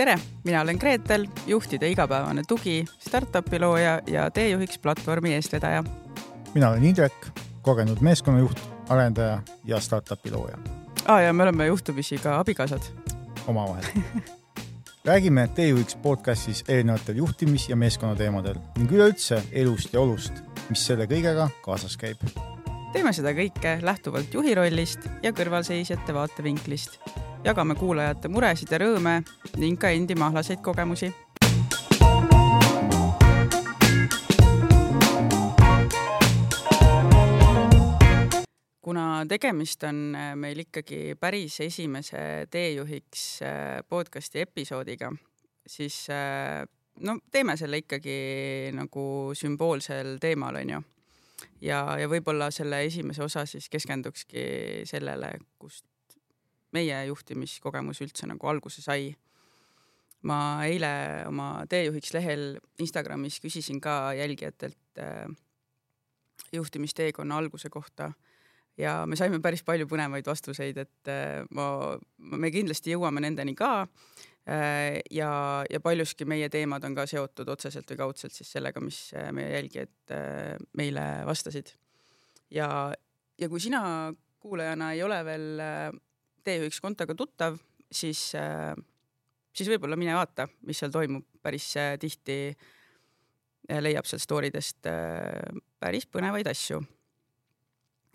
tere, mina olen Gretel, juhtide igapäevane tugi, startup'i looja ja teejuhiks platvormi eestvedaja. mina olen Indrek, kogenud meeskonnajuht, arendaja ja startup'i looja. aa, ja me oleme juhtumisi ka abikaasad. omavahel räägime Teejuhiks podcastis erinevatel juhtimis- ja meeskonnateemadel ning üleüldse elust ja olust, mis selle kõigega kaasas käib. teeme seda kõike lähtuvalt juhi rollist ja kõrvalseisjate vaatevinklist jagame kuulajate muresid ja rõõme ning ka endi mahlaseid kogemusi. kuna tegemist on äh, meil ikkagi päris esimese teejuhiks äh, podcasti episoodiga, siis äh, no teeme selle ikkagi nagu sümboolsel teemal, onju ja, ja võib-olla selle esimese osa siis keskendukski sellele, kust meie juhtimiskogemus üldse nagu alguse sai. ma eile oma teejuhiks lehel Instagramis küsisin ka jälgijatelt äh, juhtimisteekonna alguse kohta ja me saime päris palju põnevaid vastuseid, et äh, ma, me kindlasti jõuame nendeni ka äh,. ja, ja paljuski meie teemad on ka seotud otseselt või kaudselt siis sellega, mis meie jälgijad meile vastasid. ja, ja kui sina kuulajana ei ole veel äh, T1 kontoga tuttav, siis, äh, siis võib-olla mine vaata, mis seal toimub, päris äh, tihti äh, leiab sealt story dest päris põnevaid asju.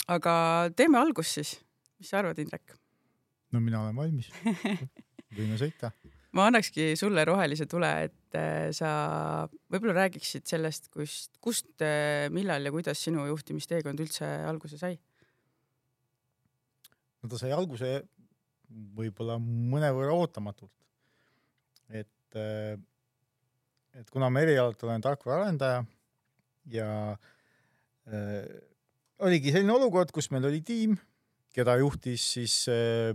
aga teeme algust siis, mis sa arvad, Indrek? no mina olen valmis võime sõita. ma annakski sulle rohelise tule, et sa võib-olla räägiksid sellest, kust, kust, millal ja kuidas sinu juhtimisteekond üldse alguse sai? no ta sai alguse võib-olla mõnevõrra ootamatult. et, äh, et kuna ma erialalt olen tarkvaraarendaja ja äh, oligi selline olukord, kus meil oli tiim, keda juhtis siis äh,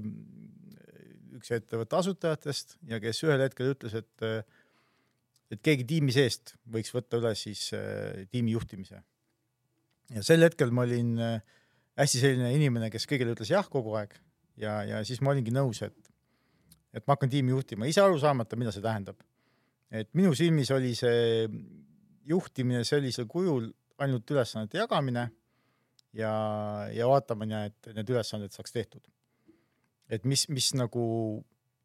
üks ettevõtte asutajatest ja kes ühel hetkel ütles, et äh, et keegi tiimi seest võiks võtta üle siis äh, tiimi juhtimise. ja sel hetkel ma olin äh, hästi selline inimene, kes kõigile ütles jah kogu aeg ja, ja siis ma olingi nõus, et, et ma hakkan tiimi juhtima, ise aru saamata, mida see tähendab. et minu silmis oli see juhtimine sellisel kujul ainult ülesannete jagamine ja, ja vaatamine, et need ülesanded saaks tehtud. et mis, mis nagu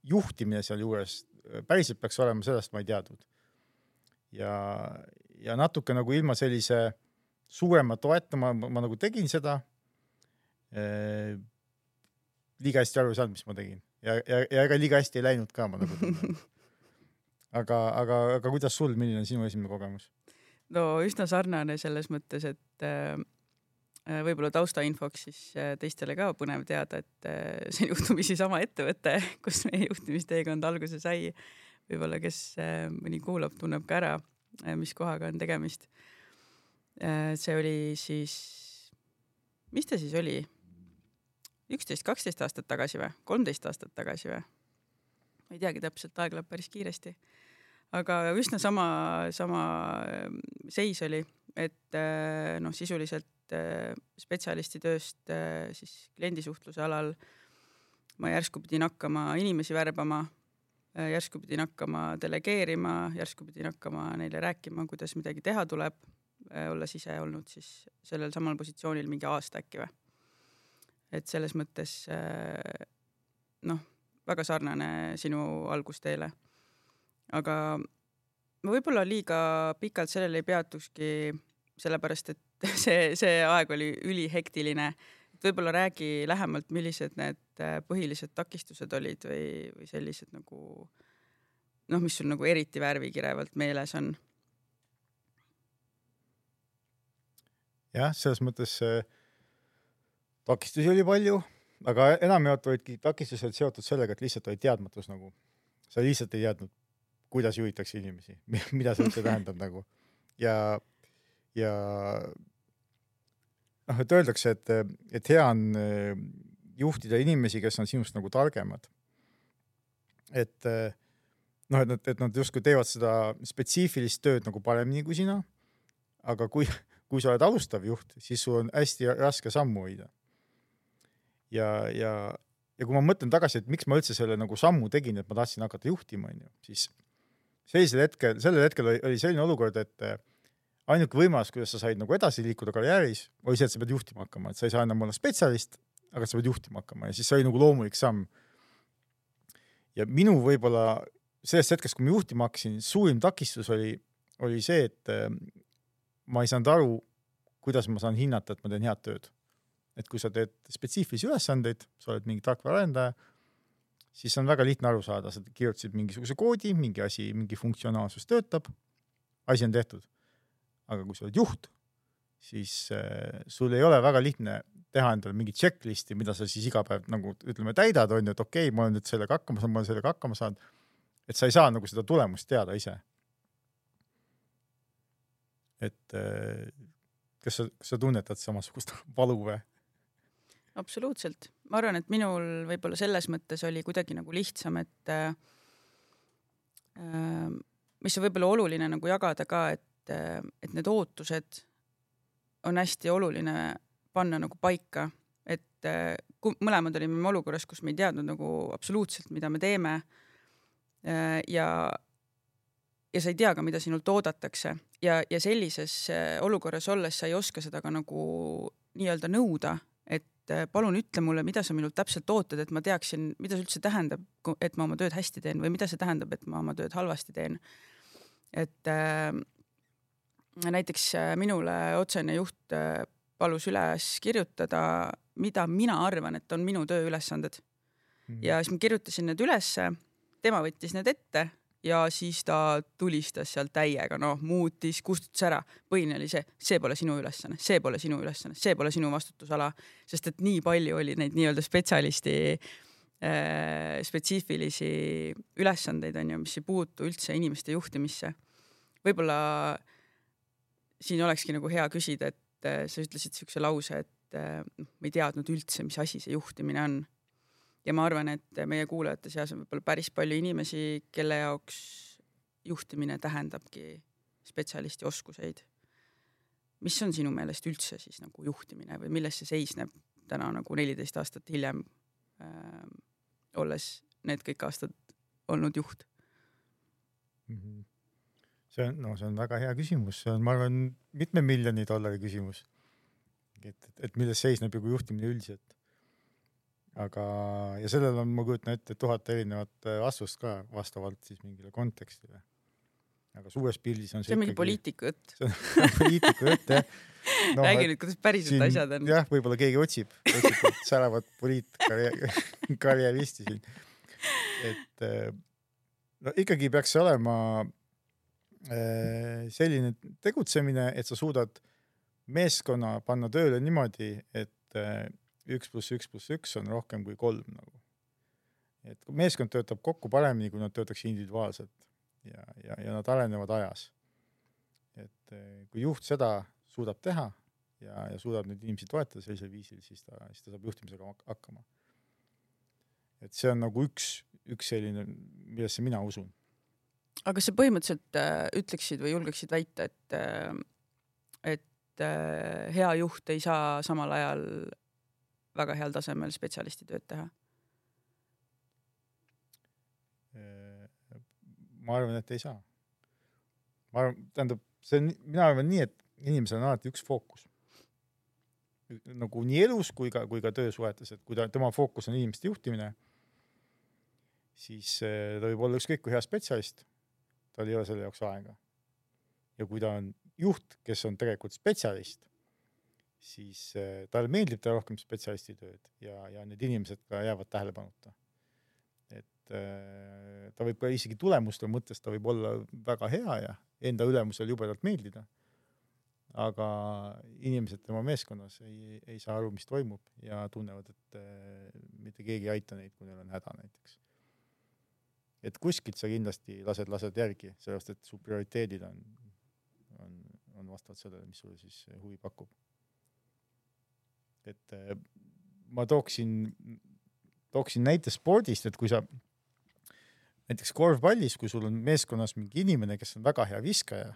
juhtimine sealjuures päriselt peaks olema, sellest ma ei teadnud. ja, ja natuke nagu ilma sellise suurema toeta ma, ma, nagu tegin seda liiga hästi aru ei saanud, mis ma tegin ja, ja, ja ega liiga hästi ei läinud ka, ma nagu tunnen. aga, aga, aga kuidas sul, milline on sinu esimene kogemus? no üsna sarnane selles mõttes, et äh, võib-olla taustainfoks siis äh, teistele ka põnev teada, et äh, see on juhtumisi sama ettevõte, kus meie juhtimisteekond alguse sai. võib-olla, kes äh, mõni kuulab, tunneb ka ära, mis kohaga on tegemist see oli siis, mis ta siis oli? Üksteist, kaksteist aastat tagasi või, kolmteist aastat tagasi või? ma ei teagi täpselt, aeg läheb päris kiiresti. aga üsna sama, sama ähm, seis oli, et äh, noh, sisuliselt äh, spetsialisti tööst äh, siis kliendisuhtluse alal ma järsku pidin hakkama inimesi värbama, järsku pidin hakkama delegeerima, järsku pidin hakkama neile rääkima, kuidas midagi teha tuleb, olles ise olnud siis sellel samal positsioonil mingi aasta äkki või et selles mõttes äh, noh, väga sarnane sinu algusteele. aga ma võib-olla liiga pikalt sellele ei peatukski, sellepärast et see, see aeg oli ülihektiline. et võib-olla räägi lähemalt, millised need äh, põhilised takistused olid või, või sellised nagu noh, mis sul nagu eriti värvikirevalt meeles on? jah, selles mõttes äh takistusi oli palju, aga enamjaolt olidki takistused seotud sellega, et lihtsalt oli teadmatus nagu, sa lihtsalt ei teadnud, kuidas juhitakse inimesi, mida see üldse tähendab nagu ja, ja noh, et öeldakse, et, et hea on eh, juhtida inimesi, kes on sinust nagu targemad. et eh, noh, et nad, et nad justkui teevad seda spetsiifilist tööd nagu paremini kui sina. aga kui, kui sa oled alustav juht, siis sul on hästi raske sammu hoida ja, ja, ja kui ma mõtlen tagasi, et miks ma üldse selle nagu sammu tegin, et ma tahtsin hakata juhtima, onju, siis sellisel hetkel, sellel hetkel oli, oli selline olukord, et äh, ainuke võimalus, kuidas sa said nagu edasi liikuda karjääris, oli see, et sa pead juhtima hakkama, et sa ei saa enam olla spetsialist, aga sa pead juhtima hakkama ja siis see oli nagu loomulik samm. ja minu võib-olla sellest hetkest, kui ma juhtima hakkasin, suurim takistus oli, oli see, et äh, ma ei saanud aru, kuidas ma saan hinnata, et ma teen head tööd. Et kui sa teed spetsiifilisi ülesandeid, sa oled mingi tarkvaraarendaja, siis on väga lihtne aru saada, sa kirjutasid mingisuguse koodi, mingi asi, mingi funktsionaalsus töötab, asi on tehtud aga kui sa oled juht, siis äh, sul ei ole väga lihtne teha endale mingit checklist'i, mida sa siis iga päev nagu ütleme, täidad, on ju, et okei okay,, ma olen nüüd sellega hakkama saanud, ma olen sellega hakkama saanud. et sa ei saa nagu seda tulemust teada ise. et äh, kas sa, kas sa tunnetad samasugust valu või? Absoluutselt, ma arvan, et minul võib-olla selles mõttes oli kuidagi nagu lihtsam, et äh, äh mis on võib-olla oluline nagu jagada ka, et et, et need ootused on hästi oluline panna nagu paika, et mõlemad olime olukorras, kus me ei teadnud nagu absoluutselt, mida me teeme. ja, ja sa ei tea ka, mida sinult oodatakse. Ja, ja sellises olukorras olles sa ei oska seda ka nagu nii-öelda nõuda, et palun ütle mulle, mida sa minult täpselt ootad, et ma teaksin, mida see üldse tähendab, et ma oma tööd hästi teen või mida see tähendab, et ma oma tööd halvasti teen. et äh, näiteks äh, minule otsene juht äh, palus üles kirjutada, mida mina arvan, et on minu tööülesanded mm. ja siis ma kirjutasin need ülesse, tema võttis need ette ja siis ta tulistas seal täiega, noh, muutis, kustutas ära. põhiline oli see, see pole sinu ülesanne, see pole sinu ülesanne, see pole sinu vastutusala, sest et nii palju oli neid nii-öelda spetsialisti äh, spetsiifilisi ülesandeid on ju, mis ei puutu üldse inimeste juhtimisse. võib-olla siin olekski nagu hea küsida, et äh, sa ütlesid siukse lause, et äh, noh, ma ei teadnud üldse, mis asi see juhtimine on. Ja ma arvan, et meie kuulajate seas on võib-olla päris palju inimesi, kelle jaoks juhtimine tähendabki spetsialisti oskuseid. mis on sinu meelest üldse siis nagu juhtimine või milles see seisneb täna nagu neliteist aastat hiljem äh,, olles need kõik aastad olnud juht mm? -hmm see on, no see on väga hea küsimus, see on, ma arvan, mitme miljoni dollari küsimus. et, et, et milles seisneb nagu juhtimine üldiselt. Aga, ja sellel on, ma kujutan ette, tuhat erinevat äh, vastust ka vastavalt siis mingile kontekstile. aga suures pildis on see, see on mingi poliitiku jutt. see on poliitiku jutt jah no,. räägi nüüd, kuidas päriselt siin, asjad on. jah, võib-olla keegi otsib, otsib säravat poliitkarjääristi siin. et äh, no ikkagi peaks see olema Äh, selline tegutsemine, et sa suudad meeskonna panna tööle niimoodi, et üks pluss üks pluss üks on rohkem kui kolm nagu. et meeskond töötab kokku paremini, kui nad töötaks individuaalselt ja, ja, ja nad arenevad ajas. et äh, kui juht seda suudab teha ja, ja suudab neid inimesi toetada sellisel viisil, siis ta, siis ta saab juhtimisega hakkama. et see on nagu üks, üks selline, millesse mina usun aga kas sa põhimõtteliselt äh, ütleksid või julgeksid väita, et äh,, et äh, hea juht ei saa samal ajal väga heal tasemel spetsialisti tööd teha? Ma arvan, et ei saa. ma arvan, tähendab, see on, mina arvan nii, et inimesel on alati üks fookus. nagu nii elus kui ka, kui ka töösuhetes, et kui ta, tema fookus on inimeste juhtimine, siis äh, ta võib olla ükskõik kui hea spetsialist tal ei ole selle jaoks aega. ja kui ta on juht, kes on tegelikult spetsialist, siis äh, talle meeldib teha rohkem spetsialisti tööd ja, ja need inimesed ka jäävad tähelepanuta. et äh, ta võib ka isegi tulemuste mõttes, ta võib olla väga hea ja enda ülemusel jubedalt meeldida. aga inimesed tema meeskonnas ei, ei saa aru, mis toimub ja tunnevad, et äh, mitte keegi ei aita neid, kui neil on häda näiteks et kuskilt sa kindlasti lased, lased järgi, sellepärast et su prioriteedid on, on, on vastavalt sellele, mis sulle siis huvi pakub. Et eh, ma tooksin, tooksin näite spordist, et kui sa näiteks korvpallis, kui sul on meeskonnas mingi inimene, kes on väga hea viskaja,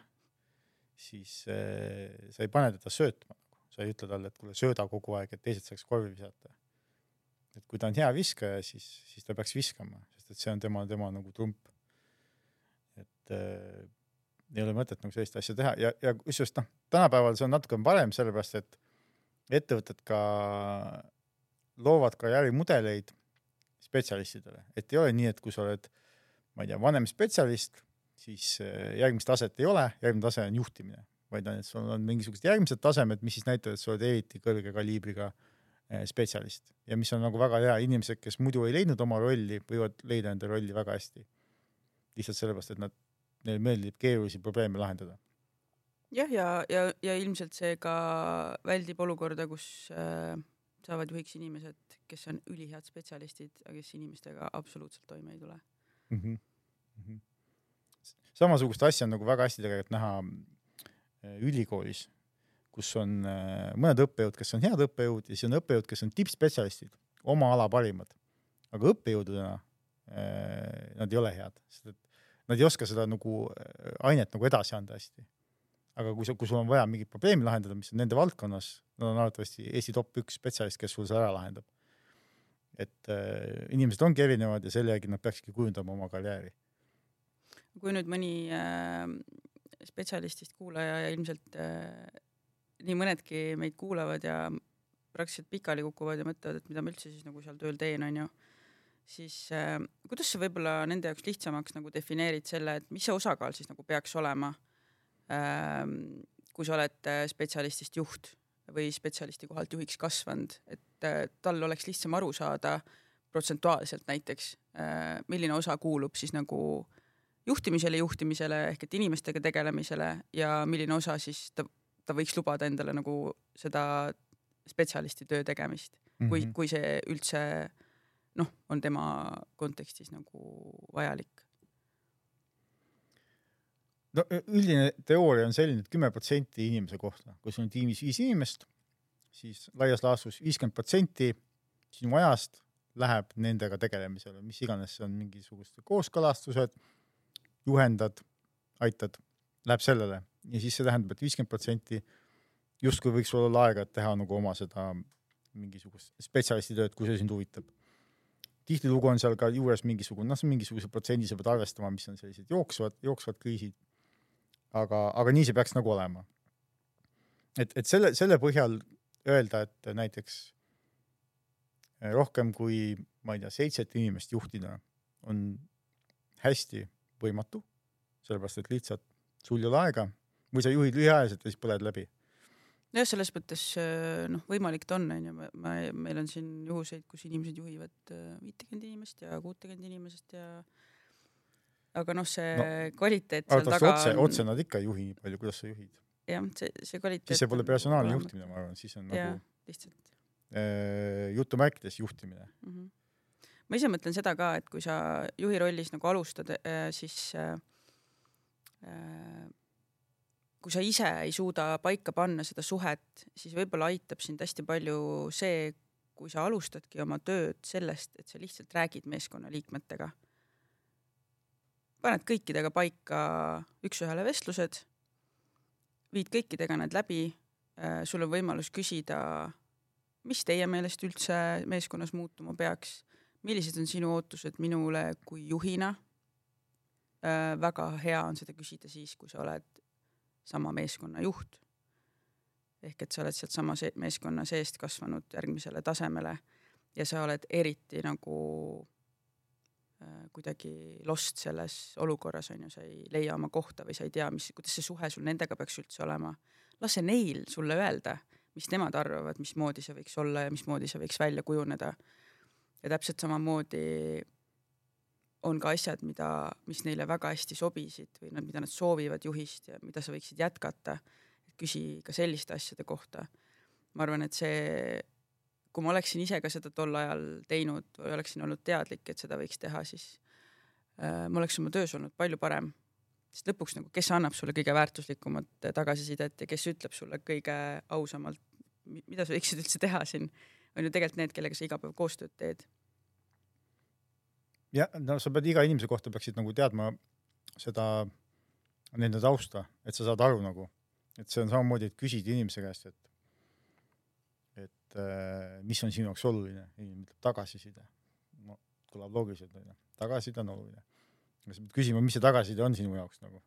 siis äh, sa ei pane teda söötma, sa ei ütle talle, et kuule, sööda kogu aeg, et teised saaks korvi visata. et kui ta on hea viskaja, siis, siis ta peaks viskama, sest et see on tema, tema nagu trump. et äh, ei ole mõtet nagu sellist asja teha ja, ja kusjuures noh, tänapäeval see on natuke parem, sellepärast et ettevõtted ka loovad karjäärimudeleid spetsialistidele, et ei ole nii, et kui sa oled, ma ei tea, vanem spetsialist, siis äh, järgmist taset ei ole, järgmine tase on juhtimine, vaid on, et sul on mingisugused järgmised tasemed, mis siis näitavad, et sa oled eriti kõrge kaliibriga äh, spetsialist. Ja mis on nagu väga hea, inimesed, kes muidu ei leidnud oma rolli, võivad leida enda rolli väga hästi. lihtsalt sellepärast, et nad, neile meeldib keerulisi probleeme lahendada. Jah, ja, ja, ja, ilmselt see ka väldib olukorda, kus äh, saavad juhiks inimesed, kes on ülihead spetsialistid, aga kes inimestega absoluutselt toime ei tule mm. -hmm. Mm -hmm. samasugust asja on nagu väga hästi tegelikult näha äh, ülikoolis, kus on äh, mõned õppejõud, kes on head õppejõud ja siis on õppejõud, kes on tippspetsialistid, oma ala parimad. aga õppejõududena äh, nad ei ole head, sest et nad ei oska seda nagu ainet nagu edasi anda hästi aga kui sa, kui sul on vaja mingit probleemi lahendada, mis on nende valdkonnas, nad on arvatavasti Eesti top üks spetsialist, kes sul selle ära lahendab. et äh, inimesed ongi erinevad ja selle järgi nad peakski kujundama oma karjääri. kui nüüd mõni äh, spetsialistist kuulaja ja ilmselt äh, nii mõnedki meid kuulavad ja praktiliselt pikali kukuvad ja mõtlevad, et mida ma üldse siis nagu seal tööl teen, onju siis äh, kuidas sa võib-olla nende jaoks lihtsamaks nagu defineerid selle, et mis see osakaal siis nagu peaks olema äh, kui sa oled äh, spetsialistist juht või spetsialisti kohalt juhiks kasvanud, et äh, tal oleks lihtsam aru saada protsentuaalselt näiteks, äh, milline osa kuulub siis nagu juhtimisele, juhtimisele ehk et inimestega tegelemisele ja milline osa siis ta, ta võiks lubada endale nagu seda spetsialisti töö tegemist mm, -hmm. kui, mhm. kui see üldse noh, on tema kontekstis nagu vajalik no üldine teooria on selline, et kümme protsenti inimese kohta, kui sul on tiimis viis inimest, siis laias laastus viiskümmend protsenti sinu ajast läheb nendega tegelemisele, mis iganes see on, mingisugused kooskõlastused, juhendad, aitad, läheb sellele. Ja siis see tähendab et, et viiskümmend protsenti justkui võiks olla aega, et teha nagu oma seda mingisugust spetsialisti tööd, kui see sind huvitab. tihtilugu on seal ka juures mingisugune, noh, mingisuguse protsendi sa pead arvestama, mis on sellised jooksvad, jooksvad kriisid aga, aga nii see peaks nagu olema. et, et selle, selle põhjal öelda, et näiteks eh, rohkem kui, ma ei tea, seitset inimest juhtida on hästi võimatu, sellepärast et lihtsalt sul ei ole aega või sa juhid lühiajaliselt ja siis põled läbi jah, selles mõttes eh, noh, võimalik ta on, onju, ma, meil on siin juhuseid, kus inimesed juhivad eh, viitekümmet inimest ja kuutekümmet inimesest ja aga noh, see no, kvaliteet seal taga otse, on. otse nad ikka ei juhi nii palju, kuidas sa juhid? jah, see, see kvaliteet. siis see pole personaalne juhtimine, ma arvan, siis on ja, nagu lihtsalt äh, jutumärkides juhtimine mm. -hmm. ma ise mõtlen seda ka, et kui sa juhi rollis nagu alustad, äh, siis äh, kui sa ise ei suuda paika panna seda suhet, siis võib-olla aitab sind hästi palju see, kui sa alustadki oma tööd sellest, et sa lihtsalt räägid meeskonnaliikmetega paned kõikidega paika üks-ühele vestlused, viid kõikidega need läbi, äh, sul on võimalus küsida, mis teie meelest üldse meeskonnas muutuma peaks, millised on sinu ootused minule kui juhina. Äh, väga hea on seda küsida siis, kui sa oled sama meeskonna juht. ehk et sa oled sealtsama meeskonna seest kasvanud järgmisele tasemele ja sa oled eriti nagu kuidagi lost selles olukorras on ju, sa ei leia oma kohta või sa ei tea, mis, kuidas see suhe sul nendega peaks üldse olema. lase neil sulle öelda, mis nemad arvavad, mismoodi see võiks olla ja mismoodi see võiks välja kujuneda. ja täpselt samamoodi on ka asjad, mida, mis neile väga hästi sobisid või nad, mida nad soovivad juhist ja mida sa võiksid jätkata. küsi ka selliste asjade kohta. ma arvan, et see kui ma oleksin ise ka seda tol ajal teinud või oleksin olnud teadlik, et seda võiks teha, siis äh, ma oleks oma töös olnud palju parem. sest lõpuks nagu, kes annab sulle kõige väärtuslikumat tagasisidet ja kes ütleb sulle kõige ausamalt, mida sa võiksid üldse teha siin, on ju tegelikult need, kellega sa iga päev koostööd teed. jah, no sa pead iga inimese kohta peaksid nagu teadma seda, nende tausta, et sa saad aru nagu, et see on samamoodi, et küsid inimese käest, et et äh, mis on sinu jaoks oluline, inimene ütleb tagasiside. no kõlab loogiliselt onju, tagasiside on oluline. sa pead küsima, mis see tagasiside on sinu jaoks nagu.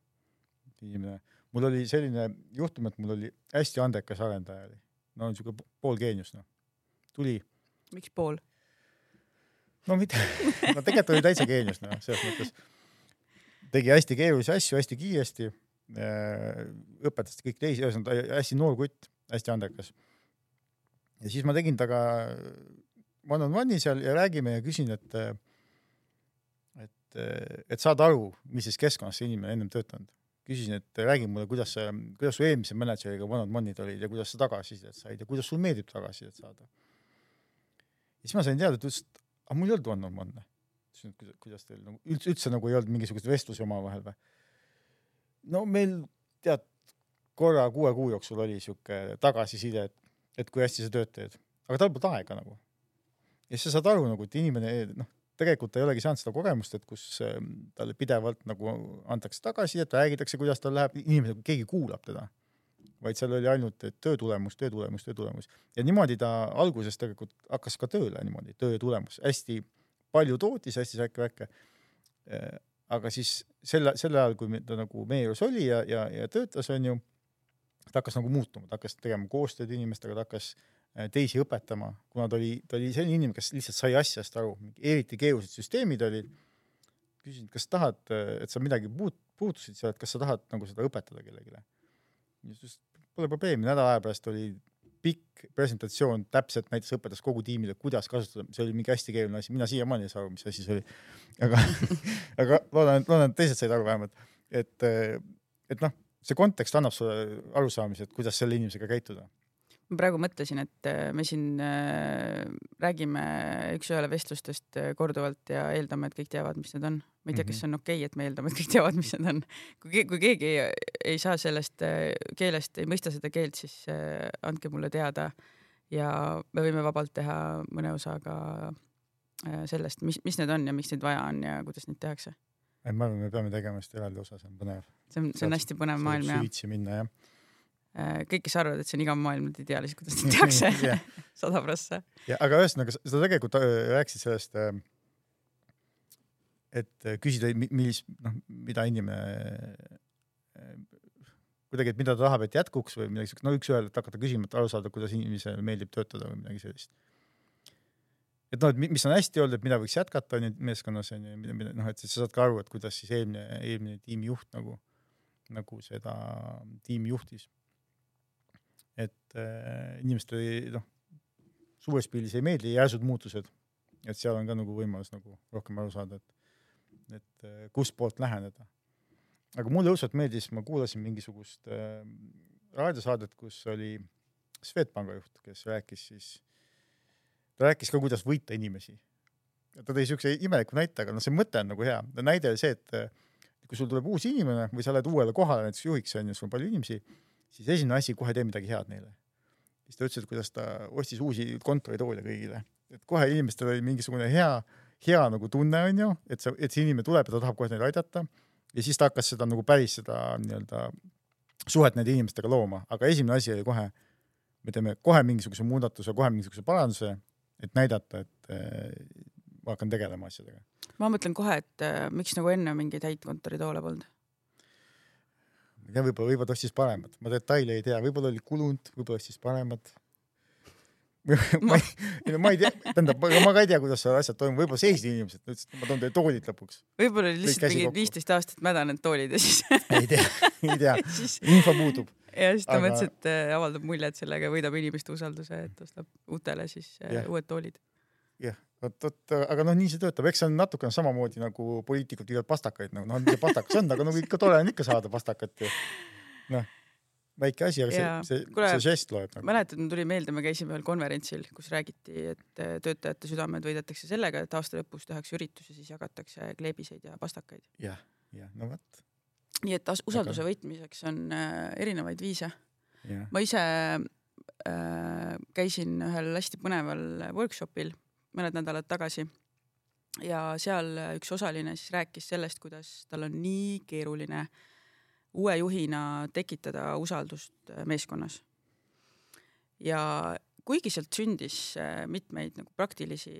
inimene, mul oli selline juhtum, et mul oli hästi andekas arendaja oli, no niisugune pool geenius noh, tuli. miks pool? no mitte, no tegelikult oli täitsa geenius noh, selles mõttes tegi hästi keerulisi asju hästi kiiresti, äh, õpetas kõik teisi, ühesõnaga hästi noor kutt, hästi andekas. Ja siis ma tegin temaga one on one'i seal ja räägime ja küsin, et, et, et saada aru, mis siis keskkonnas see inimene ennem töötanud. küsisin, et räägi mulle, kuidas kuidas su eelmise mänedžeriga one on one'id olid ja kuidas sa tagasisidet said ja kuidas sul meeldib tagasisidet saada. ja siis ma sain teada, ta ütles, et aga mul ei olnud one on one'e ütlesin, et kuidas teil nagu üldse, üldse nagu ei olnud mingisuguseid vestlusi omavahel või? no meil tead, korra kuue kuu jooksul oli sihuke tagasiside, et, et kui hästi sa tööd teed, aga tal polnud aega nagu. ja siis sa saad aru nagu, et inimene noh, tegelikult ta ei olegi saanud seda kogemust, et kus ähm, talle pidevalt nagu antakse tagasisidet, räägitakse, kuidas tal läheb, inimene, keegi kuulab teda vaid seal oli ainult töö tulemus, töö tulemus, töö tulemus ja niimoodi ta alguses tegelikult hakkas ka tööle niimoodi, töö tulemus, hästi palju tootis, hästi säkke-väkke. Äh, aga siis selle, sel ajal, kui ta nagu meie juures oli ja, ja, ja töötas, onju, ta hakkas nagu muutuma, ta hakkas tegema koostööd inimestega, ta hakkas äh, teisi õpetama, kuna ta oli, ta oli selline inimene, kes lihtsalt sai asjast aru, eriti keerulised süsteemid olid. küsisin, kas tahad, et sa midagi puut-, puutusid seal, et kas sa tahad nagu seda õpetada kellelegi. siis pole probleemi, nädala aja pärast oli pikk presentatsioon, täpselt näiteks õpetas kogu tiimile, kuidas kasutada, see oli mingi hästi keeruline asi, mina siiamaani ei saa aru, mis asi see oli. aga aga loodan, loodan, et teised said aru vähemalt, et, et noh, see kontekst annab sulle arusaamise, et kuidas selle inimesega käituda ma praegu mõtlesin, et äh, me siin äh, räägime üks-ühele vestlustest äh, korduvalt ja eeldame, et kõik teavad, mis need on. ma ei tea, kas mhm. see on okei okay,, et me eeldame, et kõik teavad, mis need on. kui, kui keegi ei, ei saa sellest keelest, ei mõista seda keelt, siis andke mulle teada ja me võime vabalt teha mõne osaga sellest, mis, mis need on ja miks neid vaja on ja kuidas neid tehakse. Ma arvan, me peame tegema vist eraldi osa, see on põnev. see on, see on hästi põnev maailm jah. süvitsi minna jah Äh, kõik, kes arvavad, et see on igav maailm, nad ei tea lihtsalt, kuidas neid tehakse. sada prossa. ja aga ühesõnaga, sa tegelikult äh, rääkisid sellest, äh, et küsida, millist, noh, mida inimene kuidagi, et mida ta tahab, et jätkuks või midagi siukest, no üks-ühele, et hakata küsima, et aru saada, kuidas inimesele meeldib töötada või midagi sellist. Et noh, et mis on hästi olnud, et mida võiks jätkata onju meeskonnas onju, mida, mida noh, et siis sa saad ka aru, et kuidas siis eelmine, eelmine tiimijuht nagu, nagu seda tiimi juhtis et äh, inimestele noh, suures pildis ei meeldi järsud muutused, et seal on ka nagu võimalus nagu rohkem aru saada, et, et äh, kustpoolt läheneda. aga mulle õudselt meeldis, ma kuulasin mingisugust äh, raadiosaadet, kus oli Swedbanka juht, kes rääkis siis, ta rääkis ka, kuidas võita inimesi. ta tõi siukse imeliku näite, aga noh, see mõte on nagu hea. näide oli see, et kui sul tuleb uus inimene või sa lähed uuele kohale näiteks juhiks onju, sul on palju inimesi siis esimene asi, kohe tee midagi head neile. siis ta ütles, et kuidas ta ostis uusi kontoritoole kõigile, et kohe inimestel oli mingisugune hea, hea nagu tunne onju, et see, et see inimene tuleb ja ta tahab kohe neid aidata. ja siis ta hakkas seda nagu päris seda nii-öelda suhet nende inimestega looma, aga esimene asi oli kohe, me teeme kohe mingisuguse muudatuse, kohe mingisuguse paranduse, et näidata, et äh, ma hakkan tegelema asjadega. ma mõtlen kohe, et äh, miks nagu enne mingeid häid kontoritoole polnud. Ja võib-olla, võib-olla ta ostis paremat, ma detaile ei tea, võib-olla oli kulunud, võib-olla ostis paremat ma ei, ma ei tea, tähendab, ma ka ei tea, kuidas seal asjad toimuvad, võib-olla seisid inimesed, ütlesid, et ma toon teile toolid lõpuks. võib-olla oli lihtsalt mingi viisteist aastat mädanenud toolid ja siis ei tea, ei tea siis... info puudub. ja siis ta aga... mõtles, et äh, avaldab mulje, et sellega võidab inimeste usalduse, et ostab uutele siis äh, ja. uued toolid. jah, vot, vot, aga noh, nii see töötab, eks see on natukene samamoodi nagu poliitikud viivad pastakaid, nagu noh, mis see pastakas on, aga nagu ikka tore on ikka saada pastakat ju. noh väike asi, aga ja, see, see, see žest loeb nagu. mäletad, mul tuli meelde, me käisime ühel konverentsil, kus räägiti, et äh, töötajate südamed võidetakse sellega, et aasta lõpus tehakse üritus ja siis jagatakse kleebiseid ja pastakaid ja,. jah, jah, no vot. nii et usalduse aga... võitmiseks on äh, erinevaid viise. ma ise äh, käisin ühel hästi põneval workshopil mõned nädalad tagasi ja seal üks osaline siis rääkis sellest, kuidas tal on nii keeruline äh, uue juhina tekitada usaldust äh, meeskonnas. ja kuigi sealt sündis äh, mitmeid nagu praktilisi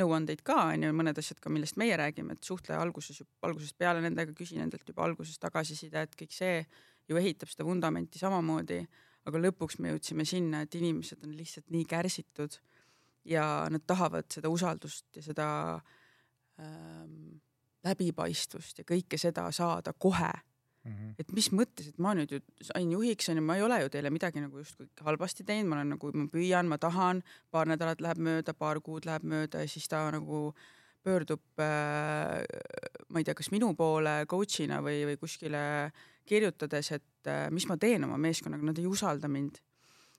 nõuandeid ka onju, mõned asjad ka, millest meie räägime, et suhtle alguses, algusest peale nendega, küsi nendelt juba alguses tagasisidet, kõik see ju ehitab seda vundamenti samamoodi. aga lõpuks me jõudsime sinna, et inimesed on lihtsalt nii kärsitud ja nad tahavad seda usaldust ja seda ähm, läbipaistvust ja kõike seda saada kohe Mm -hmm. et mis mõttes, et ma nüüd ju sain juhiks onju, ma ei ole ju teile midagi nagu justkui halvasti teinud, ma olen nagu, ma püüan, ma tahan, paar nädalat läheb mööda, paar kuud läheb mööda ja siis ta nagu pöördub äh,, ma ei tea, kas minu poole coach'ina või, või kuskile kirjutades, et äh, mis ma teen oma meeskonnaga, nad ei usalda mind.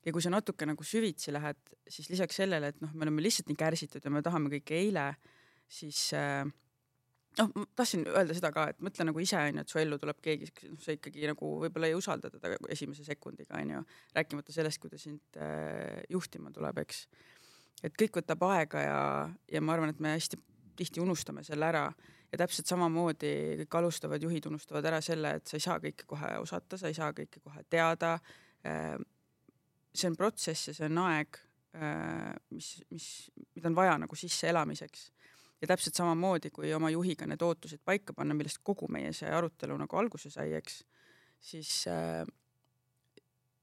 ja kui sa natuke nagu süvitsi lähed, siis lisaks sellele, et noh, me oleme lihtsalt nii kärsitud ja me tahame kõike eile, siis äh, noh, ma tahtsin öelda seda ka, et mõtle nagu ise onju, et su ellu tuleb keegi, noh, sa ikkagi nagu võib-olla ei usalda teda esimese sekundiga onju, rääkimata sellest, kui ta sind äh, juhtima tuleb, eks. et kõik võtab aega ja, ja ma arvan, et me hästi tihti unustame selle ära ja täpselt samamoodi kõik alustavad juhid unustavad ära selle, et sa ei saa kõike kohe osata, sa ei saa kõike kohe teada äh,. see on protsess ja see on aeg äh,, mis, mis, mida on vaja nagu sisseelamiseks ja täpselt samamoodi, kui oma juhiga need ootused paika panna, millest kogu meie see arutelu nagu alguse sai, eks, siis äh,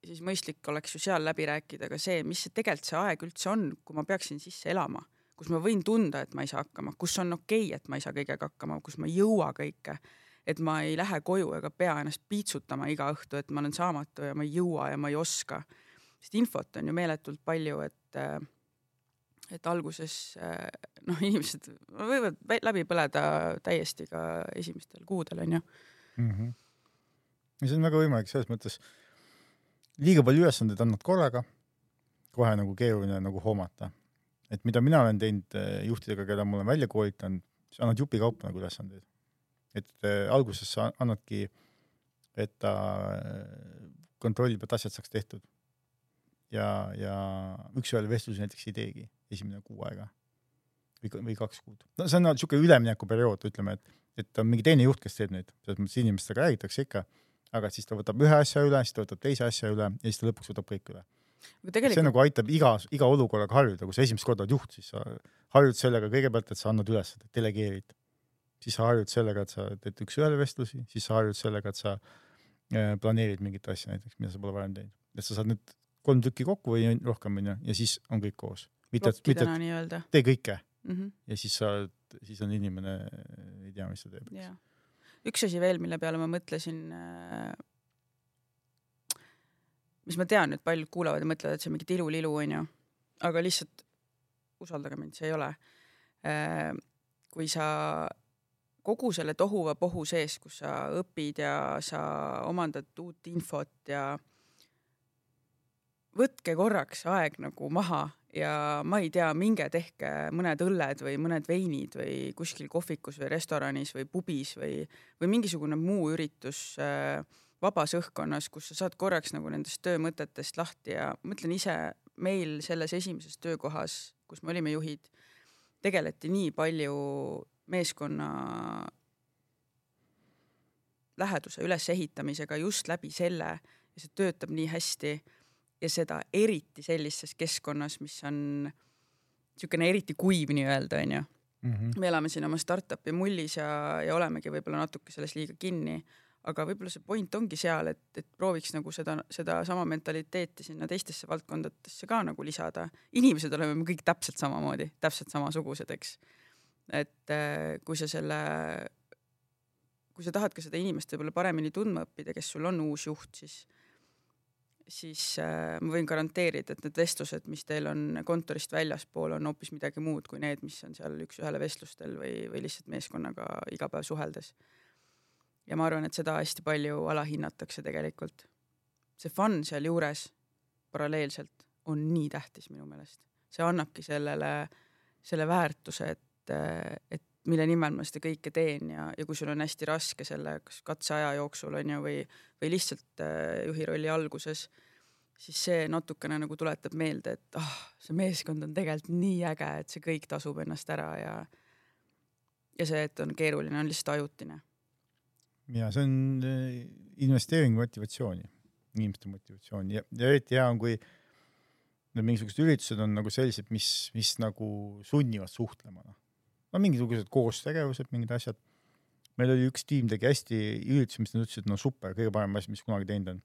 siis mõistlik oleks ju seal läbi rääkida ka see, mis see tegelikult see aeg üldse on, kui ma peaksin sisse elama, kus ma võin tunda, et ma ei saa hakkama, kus on okei okay,, et ma ei saa kõigega hakkama, kus ma ei jõua kõike, et ma ei lähe koju ega pea ennast piitsutama iga õhtu, et ma olen saamatu ja ma ei jõua ja ma ei oska. sest infot on ju meeletult palju, et äh, et alguses äh, noh, inimesed võivad läbi põleda täiesti ka esimestel kuudel onju mm. -hmm. see on väga võimalik selles mõttes, liiga palju ülesandeid annad korraga, kohe nagu keeruline nagu hoomata. et mida mina olen teinud äh, juhtidega, keda ma olen välja koolitanud, sa annad jupikaupa nagu ülesandeid. et äh, alguses sa annadki, et ta kontrollib, et asjad saaks tehtud ja, ja üks-ühele vestlusi näiteks ei teegi esimene kuu aega või, või kaks kuud. no see on niisugune üleminekuperiood, ütleme, et, et on mingi teine juht, kes teeb neid, selles mõttes inimestega räägitakse ikka, aga siis ta võtab ühe asja üle, siis ta võtab teise asja üle ja siis ta lõpuks võtab kõik üle. Tegelikult... see nagu aitab iga, iga olukorraga harjuda, kui sa esimest korda oled juht, siis sa harjud sellega kõigepealt, et sa annad ülesandeid, delegeerid. siis sa harjud sellega, et sa teed üks-ühele vestlusi, siis sa harjud sellega, et sa äh, planeerid mingit asja näiteks, mida sa pole varem teinud. et sa saad nüüd kolm tükki kokku või rohkem onju ja siis on kõik koos. Mitte, mitte tee kõike mm -hmm. ja siis sa, siis on inimene, ei tea, mis ta teeb. üks asi veel, mille peale ma mõtlesin äh, mis ma tean, et paljud kuulavad ja mõtlevad, et see on mingi tilulilu onju, aga lihtsalt usaldage mind, see ei ole. Äh, kui sa kogu selle tohuvapohu sees, kus sa õpid ja sa omandad uut infot ja võtke korraks aeg nagu maha ja ma ei tea, minge tehke mõned õlled või mõned veinid või kuskil kohvikus või restoranis või pubis või, või mingisugune muu üritus äh, vabas õhkkonnas, kus sa saad korraks nagu nendest töömõtetest lahti ja mõtlen ise, meil selles esimeses töökohas, kus me olime juhid, tegeleti nii palju meeskonna läheduse ülesehitamisega just läbi selle ja see töötab nii hästi ja seda eriti sellises keskkonnas, mis on niisugune eriti kuiv nii-öelda onju. -hmm. me elame siin oma startup'i mullis ja, ja olemegi võib-olla natuke selles liiga kinni, aga võib-olla see point ongi seal, et, et prooviks nagu seda, sedasama mentaliteeti sinna teistesse valdkondadesse ka nagu lisada. inimesed oleme me kõik täpselt samamoodi, täpselt samasugused, eks. et äh, kui sa selle, kui sa tahad ka seda inimest võib-olla paremini tundma õppida, kes sul on uus juht, siis siis äh, ma võin garanteerida, et need vestlused, mis teil on kontorist väljaspool, on hoopis midagi muud kui need, mis on seal üks-ühele vestlustel või, või lihtsalt meeskonnaga iga päev suheldes. ja ma arvan, et seda hästi palju alahinnatakse tegelikult. see fun sealjuures paralleelselt on nii tähtis minu meelest, see annabki sellele, selle väärtuse, et, et mille nimel ma seda kõike teen ja, ja kui sul on hästi raske selle kas katseaja jooksul on ju, või, või lihtsalt äh, juhi rolli alguses, siis see natukene nagu tuletab meelde, et ah oh,, see meeskond on tegelikult nii äge, et see kõik tasub ennast ära ja ja see, et on keeruline, on lihtsalt ajutine. ja see on äh, investeering motivatsiooni, inimeste motivatsiooni ja, ja eriti hea on, kui need mingisugused üritused on nagu sellised, mis, mis nagu sunnivad suhtlema, noh. No mingisugused koostegevused, mingid asjad. meil oli üks tiim tegi hästi üritusi, mis nad ütlesid, no super, kõige parem asi, mis kunagi teinud on.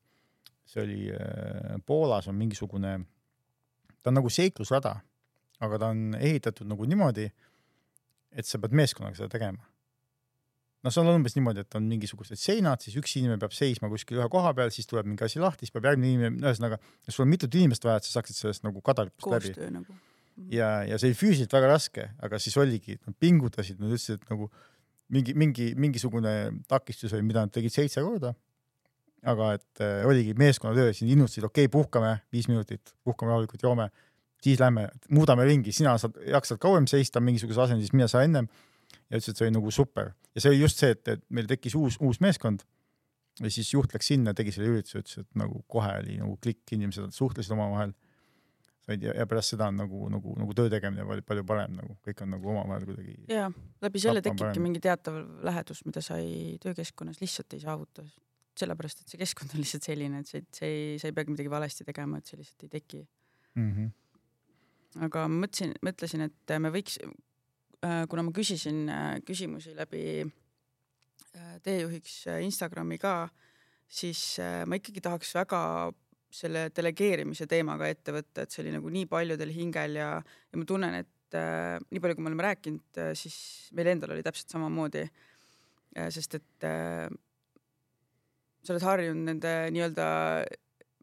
see oli äh, Poolas on mingisugune, ta on nagu seiklusrada, aga ta on ehitatud nagu niimoodi, et sa pead meeskonnaga seda tegema noh, see on umbes niimoodi, et on mingisugused seinad, siis üks inimene peab seisma kuskil ühe koha peal, siis tuleb mingi asi lahti, siis peab järgmine inimene, ühesõnaga, sul on mitut inimest vaja, et sa saaksid sellest nagu kadalipust läbi. nagu. Ja, ja see oli füüsiliselt väga raske, aga siis oligi, nad pingutasid, nad ütlesid, et nagu mingi, mingi, mingisugune takistus oli, mida nad tegid seitse korda. aga et äh, oligi meeskonnatöö, siin innustasid, okei okay,, puhkame viis minutit, puhkame rahulikult, joome, siis lähme, muudame ringi, sina saad, jaksad kauem seista mingisuguses asendis, mina saan ennem. Ja ütles, et see oli nagu super. Ja see oli just see, et, et meil tekkis uus, uus meeskond. Ja siis juht läks sinna, tegi selle ürituse, ütles, et nagu kohe oli nagu klikk, inimesed suhtlesid omavahel. Said ja, ja pärast seda on nagu, nagu, nagu töö tegemine palju, palju parem nagu kõik on nagu omavahel kuidagi. ja läbi selle tekibki mingi teatav lähedus, mida sa ei töökeskkonnas lihtsalt ei saavuta. sellepärast, et see keskkond on lihtsalt selline, et see, see ei, sa ei peagi midagi valesti tegema, et see lihtsalt ei teki mm. -hmm. aga ma mõtlesin, mõtlesin, et me võiks Äh, kuna ma küsisin äh, küsimusi läbi äh, teejuhiks Instagrami ka, siis ma ikkagi tahaks väga selle delegeerimise teemaga ette võtta, et see oli nagu nii paljudel hingel ja, ja ma tunnen, et äh, nii palju, kui me oleme rääkinud, siis meil endal oli täpselt samamoodi äh,. sest et äh, sa oled harjunud nende nii-öelda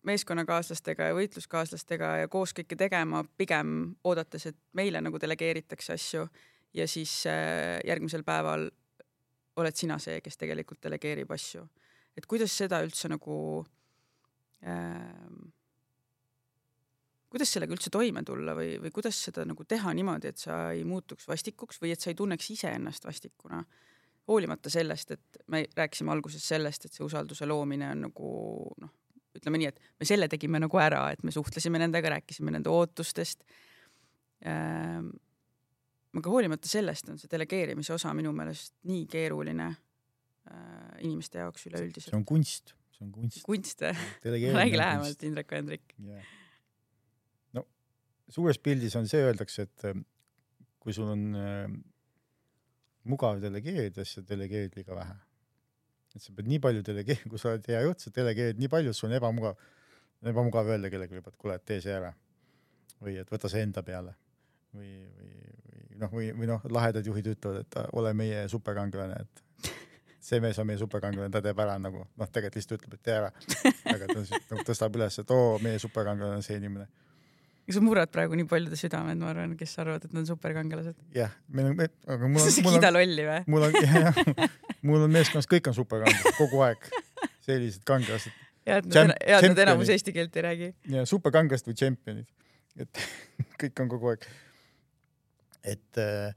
meeskonnakaaslastega ja võitluskaaslastega ja koos kõike tegema, pigem oodates, et meile nagu delegeeritakse asju ja siis äh, järgmisel päeval oled sina see, kes tegelikult delegeerib asju. et kuidas seda üldse nagu äh,, kuidas sellega üldse toime tulla või, või kuidas seda nagu teha niimoodi, et sa ei muutuks vastikuks või et sa ei tunneks iseennast vastikuna, hoolimata sellest, et me rääkisime alguses sellest, et see usalduse loomine on nagu noh, ütleme nii, et me selle tegime nagu ära, et me suhtlesime nendega, rääkisime nende ootustest. Ähm, aga hoolimata sellest on see delegeerimise osa minu meelest nii keeruline äh, inimeste jaoks üleüldiselt. see on kunst, see on kunst. kunst jah? räägi lähemalt, Indrek või Hendrik yeah.. no suures pildis on see, öeldakse, et äh, kui sul on äh, mugav delegeerida, siis sa delegeerid liiga vähe. et sa pead nii palju delegeerima, kui sa oled hea juht, sa delegeerid nii palju, et sul on ebamugav, ebamugav öelda kellelegi, et kuule, tee see ära. või et võta see enda peale või, või, või noh, või, või noh, lahedad juhid ütlevad, et ole meie superkangelane, et see mees on meie superkangelane, ta teeb ära nagu noh, tegelikult lihtsalt ütleb, et tee ära. aga ta nagu tõstab üles, et oo, meie superkangelane on see inimene. sa murrad praegu nii paljude südamed, ma arvan, kes arvavad, et nad on superkangelased. jah, meil on, aga mul on. sa kiida lolli või? mul on, jah, mul on meeskonnas, kõik on superkangelased kogu aeg, sellised kangelased. ja et nad, ja et nad enamus eesti keelt ei räägi. ja superkangelased või tšempionid, et kõik on kogu aeg et äh,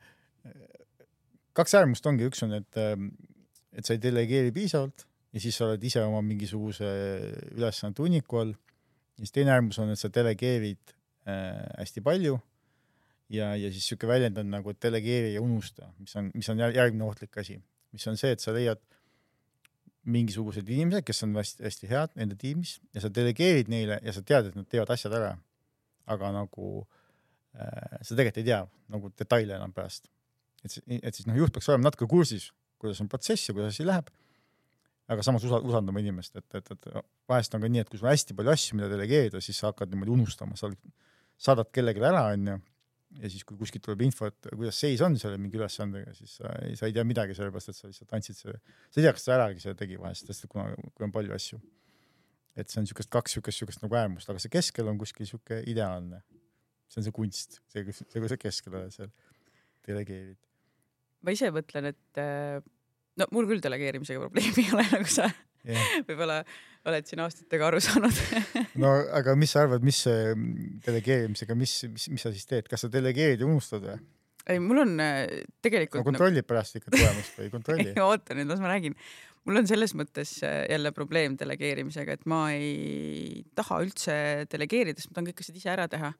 kaks äärmust ongi, üks on, et, äh, et sa ei delegeeri piisavalt ja siis sa oled ise oma mingisuguse ülesande hunniku all. ja siis teine äärmus on, et sa delegeerid äh, hästi palju ja, ja siis sihuke väljend on nagu, et delegeeri ja unusta, mis on, mis on järgmine ohtlik asi, mis on see, et sa leiad mingisugused inimesed, kes on hästi-hästi head nende tiimis ja sa delegeerid neile ja sa tead, et nad teevad asjad ära. aga nagu äh, sa tegelikult ei tea nagu detaile enam pärast. et et siis noh, juht peaks olema natuke kursis, kuidas on protsess ja kuidas asi läheb. aga samas usa-, usaldama inimest, et, et, et vahest on ka nii, et kui sul on hästi palju asju, mida delegeerida, siis sa hakkad niimoodi unustama, sa saadad kellelegi ära, onju, ja siis, kui kuskilt tuleb info, et kuidas seis on selle mingi ülesandega, siis sa ei, sa ei tea midagi, sellepärast et sa lihtsalt andsid selle, sa ei tea, kas ta äragi seda tegi vahest, sest kuna, kui on palju asju. et see on niisugust kaks niisugust, niisugust nagu äärmust, aga see keskel on kuskil niisugune ideaalne see on see kunst, see, see, kui sa keskel oled seal, delegeerid. Ma ise mõtlen, et äh, no mul küll delegeerimisega probleemi ei ole, nagu sa yeah. võib-olla oled siin aastatega aru saanud no aga mis sa arvad, mis delegeerimisega, mis, mis, mis sa siis teed, kas sa delegeerid ja unustad või? ei, mul on äh, tegelikult no kontrollid pärast ikka tulemust või kontrolli? oota nüüd, las ma räägin. mul on selles mõttes äh, jälle probleem delegeerimisega, et ma ei taha üldse delegeerida, sest ma tahan kõik asjad ise ära teha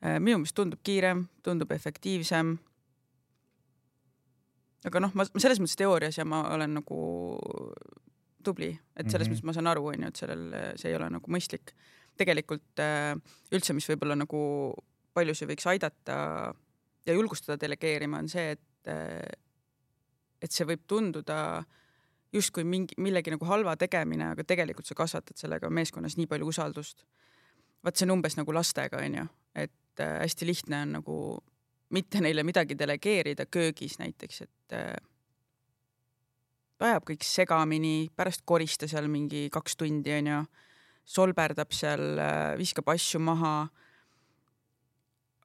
minu meelest tundub kiirem, tundub efektiivsem. Aga noh, ma selles mõttes teoorias ja ma olen nagu tubli, et selles mm -hmm. mõttes ma saan aru, onju, et sellel, see ei ole nagu mõistlik. tegelikult äh, üldse, mis võib-olla nagu paljusid võiks aidata ja julgustada delegeerima, on see, et äh, et see võib tunduda justkui mingi, millegi nagu halva tegemine, aga tegelikult sa kasvatad sellega meeskonnas nii palju usaldust. vaat see on umbes nagu lastega, onju, et äh, hästi lihtne on nagu mitte neile midagi delegeerida köögis näiteks, et äh, ajab kõik segamini, pärast korista seal mingi kaks tundi, onju, solberdab seal, äh, viskab asju maha.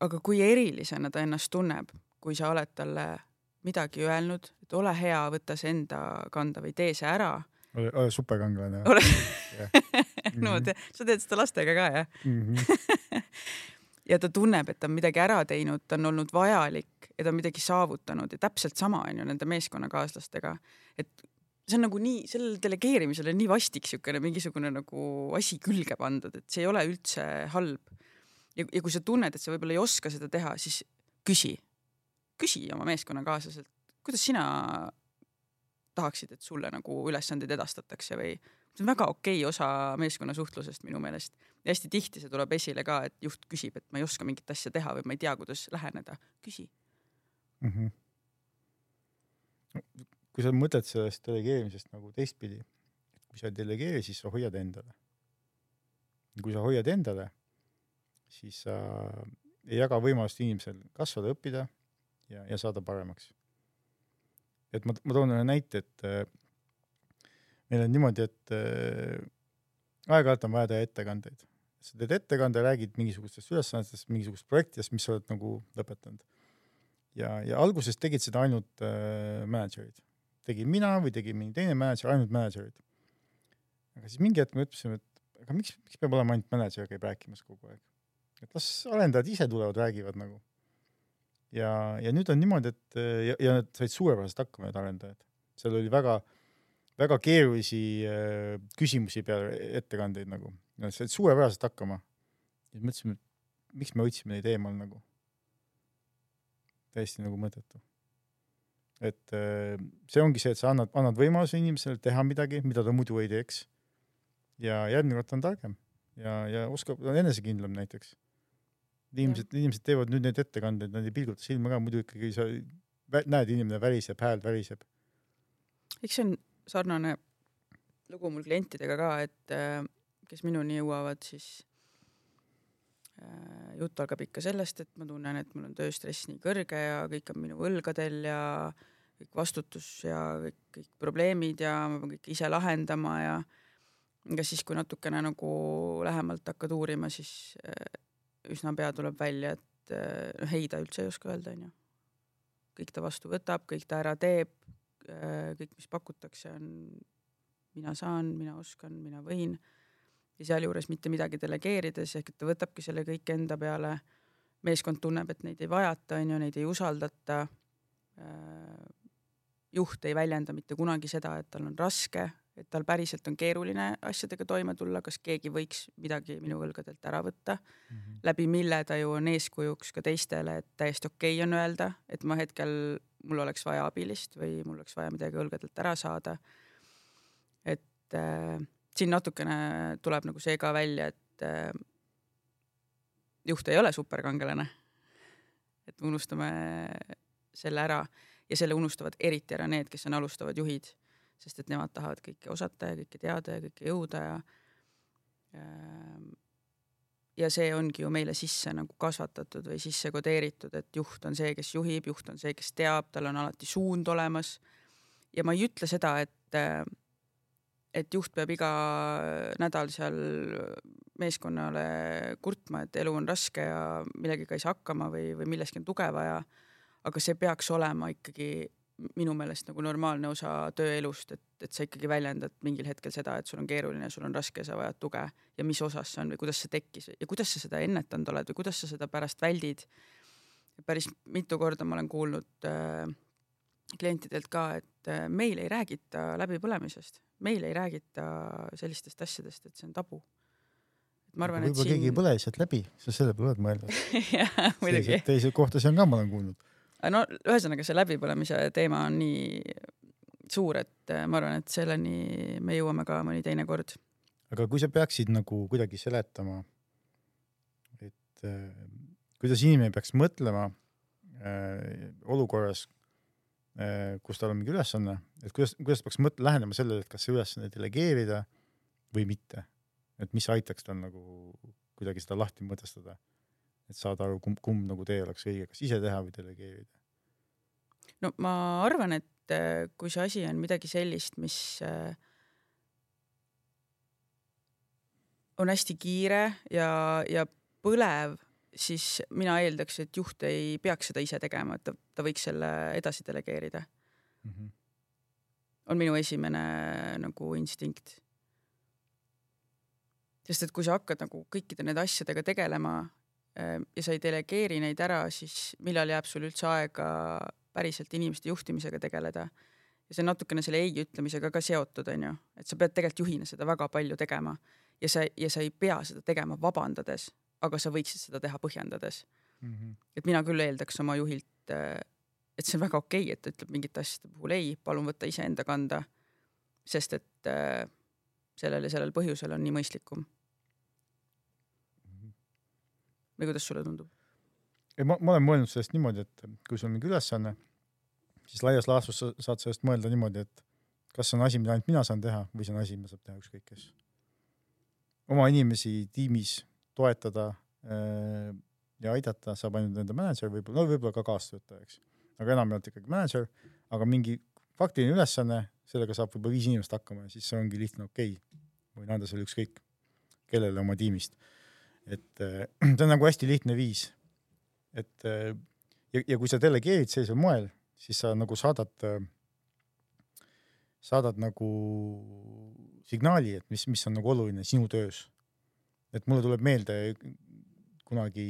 aga kui erilisena ta ennast tunneb, kui sa oled talle midagi öelnud, et ole hea, võta see enda kanda või tee see ära. ole, ole superkangelane. ole no ma tean, sa teed seda lastega ka jah mm? -hmm. ja ta tunneb, et ta on midagi ära teinud, ta on olnud vajalik ja ta on midagi saavutanud ja täpselt sama on ju nende meeskonnakaaslastega, et see on nagu nii, sellele delegeerimisele nii vastik niisugune mingisugune nagu asi külge pandud, et see ei ole üldse halb. ja, ja kui sa tunned, et sa võib-olla ei oska seda teha, siis küsi, küsi oma meeskonnakaaslaselt, kuidas sina tahaksid, et sulle nagu ülesandeid edastatakse või? See on väga okei osa meeskonnasuhtlusest minu meelest ja hästi tihti see tuleb esile ka, et juht küsib, et ma ei oska mingit asja teha või ma ei tea, kuidas läheneda, küsi mm. -hmm. kui sa mõtled sellest delegeerimisest nagu teistpidi, kui sa ei delegeeri, siis sa hoiad endale. kui sa hoiad endale, siis sa ei jaga võimalust inimesel kasvada, õppida ja, ja saada paremaks. et ma, ma toon ühe näite, et äh, meil on niimoodi, et äh, aeg-ajalt on vaja teha ettekandeid. Sa teed ettekande, räägid mingisugustest ülesannetest, mingisugustest projektidest, mis sa oled nagu lõpetanud. ja, ja alguses tegid seda ainult äh, mänedžerid. tegin mina või tegi mõni teine mänedžer, ainult mänedžerid. aga siis mingi hetk me ütlesime, et aga miks, miks peab olema ainult mänedžer käib rääkimas kogu aeg? et las arendajad ise tulevad, räägivad nagu ja, ja nüüd on niimoodi, et ja, ja nad said suurepäraselt hakkama, need arendajad. seal oli väga, väga keerulisi äh, küsimusi peale ettekandeid nagu, nad said suurepäraselt hakkama. ja mõtlesime, et miks me hoidsime neid eemal nagu. täiesti nagu mõttetu. et äh, see ongi see, et sa annad, annad võimaluse inimesele teha midagi, mida ta muidu ei teeks. ja järgmine kord on targem ja, ja oskab, on enesekindlam näiteks inimesed, inimesed teevad nüüd neid ettekandeid, nad ei pilguta silma ka, muidu ikkagi sa näed, inimene väriseb, hääl väriseb. eks see on sarnane lugu mul klientidega ka, et äh, kes minuni jõuavad, siis äh, jutt algab ikka sellest, et ma tunnen, et mul on tööstress nii kõrge ja kõik on minu õlgadel ja kõik vastutus ja kõik, kõik probleemid ja ma pean kõike ise lahendama ja ega siis, kui natukene nagu lähemalt hakkad uurima, siis äh, üsna pea tuleb välja, et noh, ei ta üldse ei oska öelda, onju. kõik ta vastu võtab, kõik ta ära teeb, äh, kõik, mis pakutakse, on mina saan, mina oskan, mina võin ja sealjuures mitte midagi delegeerides ehk et ta võtabki selle kõik enda peale. meeskond tunneb, et neid ei vajata, onju, neid ei usaldata. Äh, juht ei väljenda mitte kunagi seda, et tal on raske, et tal päriselt on keeruline asjadega toime tulla, kas keegi võiks midagi minu õlgadelt ära võtta mm, -hmm. läbi mille ta ju on eeskujuks ka teistele, et täiesti okei okay on öelda, et ma hetkel, mul oleks vaja abilist või mul oleks vaja midagi õlgadelt ära saada. et äh, siin natukene tuleb nagu see ka välja, et äh, juht ei ole superkangelane. et unustame selle ära ja selle unustavad eriti ära need, kes on alustavad juhid sest et nemad tahavad kõike osata ja kõike teada ja kõike jõuda ja ja see ongi ju meile sisse nagu kasvatatud või sisse kodeeritud, et juht on see, kes juhib, juht on see, kes teab, tal on alati suund olemas. ja ma ei ütle seda, et, et juht peab iga nädal seal meeskonnale kurtma, et elu on raske ja millegagi ei saa hakkama või, või milleski on tuge vaja. aga see peaks olema ikkagi minu meelest nagu normaalne osa tööelust, et, et sa ikkagi väljendad mingil hetkel seda, et sul on keeruline, sul on raske, sa vajad tuge ja mis osas see on või kuidas see tekkis ja kuidas sa seda ennetanud oled või kuidas sa seda pärast väldid. päris mitu korda ma olen kuulnud äh, klientidelt ka, et äh, meil ei räägita läbipõlemisest, meil ei räägita sellistest asjadest, et see on tabu. ma arvan, et siin. keegi ei põle lihtsalt läbi, sa selle peale oled mõelnud muidugi. teisi kohtasid on ka, ma olen kuulnud no ühesõnaga see läbipõlemise teema on nii suur, et äh, ma arvan, et selleni me jõuame ka mõni teine kord. aga kui sa peaksid nagu kuidagi seletama äh, kuidas inimene peaks mõtlema äh, olukorras kus tal on mingi ülesanne, et kuidas, kuidas peaks mõt-, lähenema sellele, et kas see ülesanne delegeerida või mitte. et mis aitaks tal nagu kuidagi seda lahti mõtestada, et saada aru, kumb, kumb nagu tee oleks õige, kas ise teha või delegeerida. no ma arvan, et äh, kui see asi on midagi sellist, mis äh, on hästi kiire ja, ja põlev, siis mina eeldaks, et juht ei peaks seda ise tegema, et ta, ta võiks selle edasi delegeerida mm. -hmm. on minu esimene nagu instinkt sest et kui sa hakkad nagu kõikide nende asjadega tegelema äh, ja sa ei delegeeri neid ära, siis millal jääb sul üldse aega päriselt inimeste juhtimisega tegeleda? ja see on natukene selle ei ütlemisega ka seotud, onju, et sa pead tegelikult juhina seda väga palju tegema ja sa, ja sa ei pea seda tegema vabandades, aga sa võiksid seda teha põhjendades mm. -hmm. et mina küll eeldaks oma juhilt, äh, et see on väga okei okay,, et ta ütleb mingite asjade puhul ei, palun võta iseenda kanda, sest et äh, sellel ja sellel põhjusel on nii mõistlikum või kuidas sulle tundub? ei, ma, ma olen mõelnud sellest niimoodi, et kui sul on mingi ülesanne, siis laias laastus sa saad sellest mõelda niimoodi, et kas see on asi, mida ainult mina saan teha või see on asi, mida saab teha ükskõik kes. oma inimesi tiimis toetada äh, ja aidata saab ainult nende mänedžer võib-olla, no võib-olla ka kaastöötaja, eks. aga enamjaolt ikkagi mänedžer, aga mingi faktiline ülesanne, sellega saab võib-olla viis inimest hakkama ja siis see ongi lihtne okei okay.. võin anda selle ükskõik kellele oma tiimist et äh, see on nagu hästi lihtne viis. et äh, ja, ja kui sa delegeerid sellisel moel, siis sa nagu saadad, saadad nagu signaali, et mis, mis on nagu oluline sinu töös. Et mulle tuleb meelde kunagi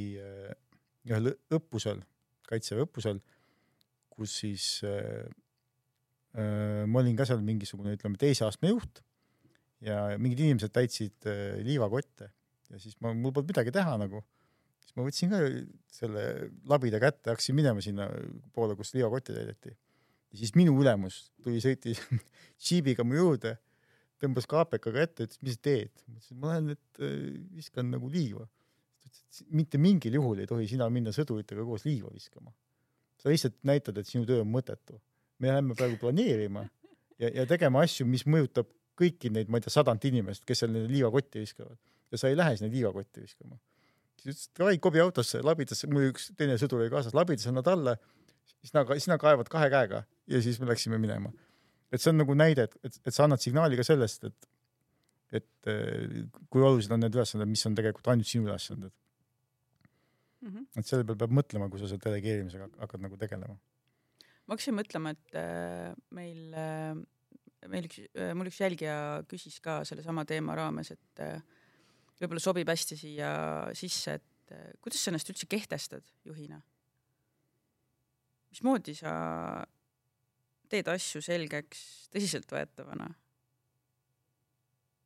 ühel õppusel, kaitseväe õppusel, kus siis äh, ma olin ka seal mingisugune, ütleme, teise astme juht ja mingid inimesed täitsid äh, liivakotte ja siis ma, mul polnud midagi teha nagu. siis ma võtsin ka selle labida kätte, hakkasin minema sinna poole, kus liivakotti täideti. ja siis minu ülemus tuli, sõitis džiibiga mu juurde, tõmbas KPK-ga ette, ütles, mis sa teed? ma ütlesin, ma lähen nüüd äh, viskan nagu liiva. ta ütles, et mitte mingil juhul ei tohi sina minna sõduritega koos liiva viskama. sa lihtsalt näitad, et sinu töö on mõttetu. me läheme praegu planeerima ja, ja tegema asju, mis mõjutab kõiki neid, ma ei tea, sadat inimest, kes seal liivakotti viskavad ja sa ei lähe sinna liivakotti viskama. siis ütles, et davai, kobi autosse, labidasse, mul üks teine sõdur oli kaasas, labidasse nad alla, sina, sina kaevad kahe käega ja siis me läksime minema. Et see on nagu näide, et, et, et sa annad signaali ka sellest, et, et eh, kui olulised on need ülesanded, mis on tegelikult ainult sinu ülesanded mm. -hmm. et selle peale peab mõtlema, kui sa selle delegeerimisega hakkad nagu tegelema. ma hakkasin mõtlema, et äh, meil äh, meil üks, mul üks jälgija küsis ka sellesama teema raames, et võib-olla sobib hästi siia sisse, et eh, kuidas sa ennast üldse kehtestad juhina? mismoodi sa teed asju selgeks tõsiseltvõetavana?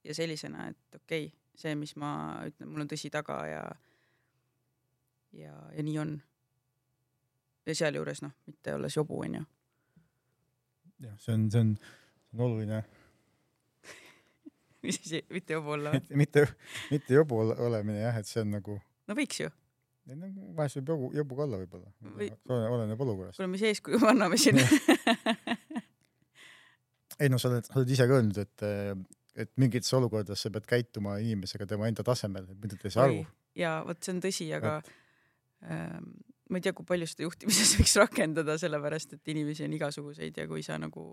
ja sellisena, et okei okay,, see, mis ma ütlen, mul on tõsi taga ja ja, ja nii on. ja sealjuures noh, mitte olles jobu, onju. jah, see on, see on, see on oluline mis asi, mitte jobu olla mitte, mitte jobu olemine jah, et see on nagu. no võiks ju. No vahest võib jobu, jobu ka olla võib-olla Või..., oleneb olukorrast. kuule, mis eeskuju me anname siin ei no sa oled, sa oled ise ka öelnud, et, et mingites olukordades sa pead käituma inimesega tema enda tasemel, mida ta ei saa aru. ja vot see on tõsi, aga ähm, ma ei tea, kui palju seda juhtimises võiks rakendada, sellepärast et inimesi on igasuguseid ja kui sa nagu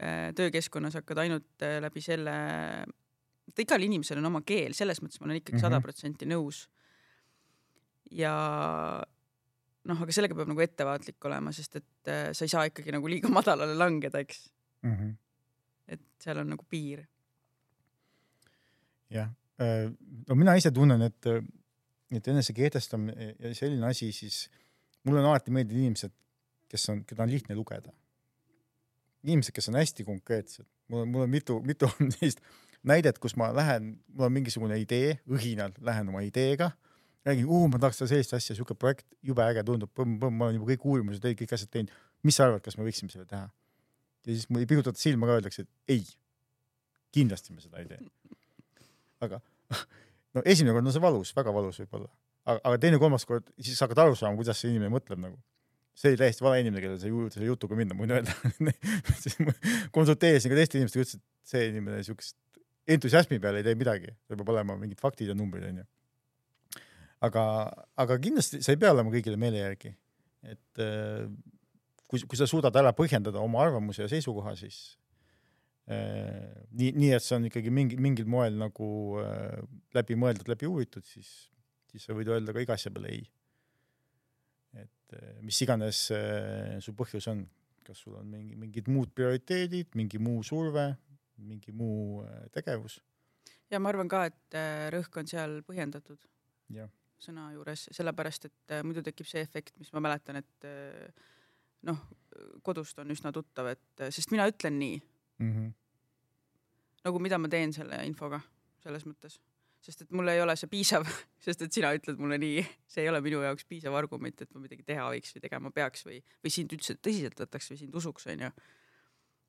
äh, töökeskkonnas hakkad ainult äh, läbi selle, et igal inimesel on oma keel, selles mõttes ma olen ikkagi sada mhm. protsenti nõus. Ja noh, aga sellega peab nagu ettevaatlik olema, sest et äh, sa ei saa ikkagi nagu liiga madalale langeda, eks mm. -hmm. et seal on nagu piir. jah, no mina ise tunnen, et, et enesekehtestamine ja selline asi, siis mulle on alati meeldinud inimesed, kes on, keda on lihtne lugeda inimesed, kes on hästi konkreetsed, mul on, mul on mitu, mitu sellist näidet, kus ma lähen, mul on mingisugune idee, õhinal lähen oma ideega, räägin, ma tahaks teha sellist asja, siuke projekt, jube äge tundub, ma olen juba kõik uurimused teinud, kõik asjad teinud. mis sa arvad, kas me võiksime selle teha? ja siis mul ei pihutata silma ka, öeldakse, et ei, kindlasti me seda ei tee. aga no esimene kord on see valus, väga valus võib-olla, aga, aga teine-kolmas kord, siis sa hakkad aru saama, kuidas see inimene mõtleb nagu. see oli täiesti vale inimene, kellele sa juurde selle jutuga minna, ma võin öelda konsulteerisin ka teiste inimestega, ütlesid, et see inimene siukest entusiasmi peale ei tee midagi, seal peab olema mingid faktid ja numbrid onju. Aga, aga kindlasti sa ei pea olema kõigile meele järgi, et äh, kui, kui sa suudad ära põhjendada oma arvamuse ja seisukoha, siis äh, nii, nii et see on ikkagi mingi, mingil moel nagu äh, läbi mõeldud, läbi uuritud, siis, siis sa võid öelda ka iga asja peale ei. et mis iganes su põhjus on, kas sul on mingi, mingid muud prioriteedid, mingi muu surve, mingi muu tegevus. ja ma arvan ka, et rõhk on seal põhjendatud jah, sõna juures, sellepärast et äh, muidu tekib see efekt, mis ma mäletan, et äh, noh, kodust on üsna tuttav, et äh, sest mina ütlen nii mm -hmm. nagu mida ma teen selle infoga selles mõttes, sest et mul ei ole see piisav, sest et sina ütled mulle nii, see ei ole minu jaoks piisav argument, et ma midagi teha võiks või tegema peaks või, või sind üldse tõsiselt võtaks või sind usuks, onju.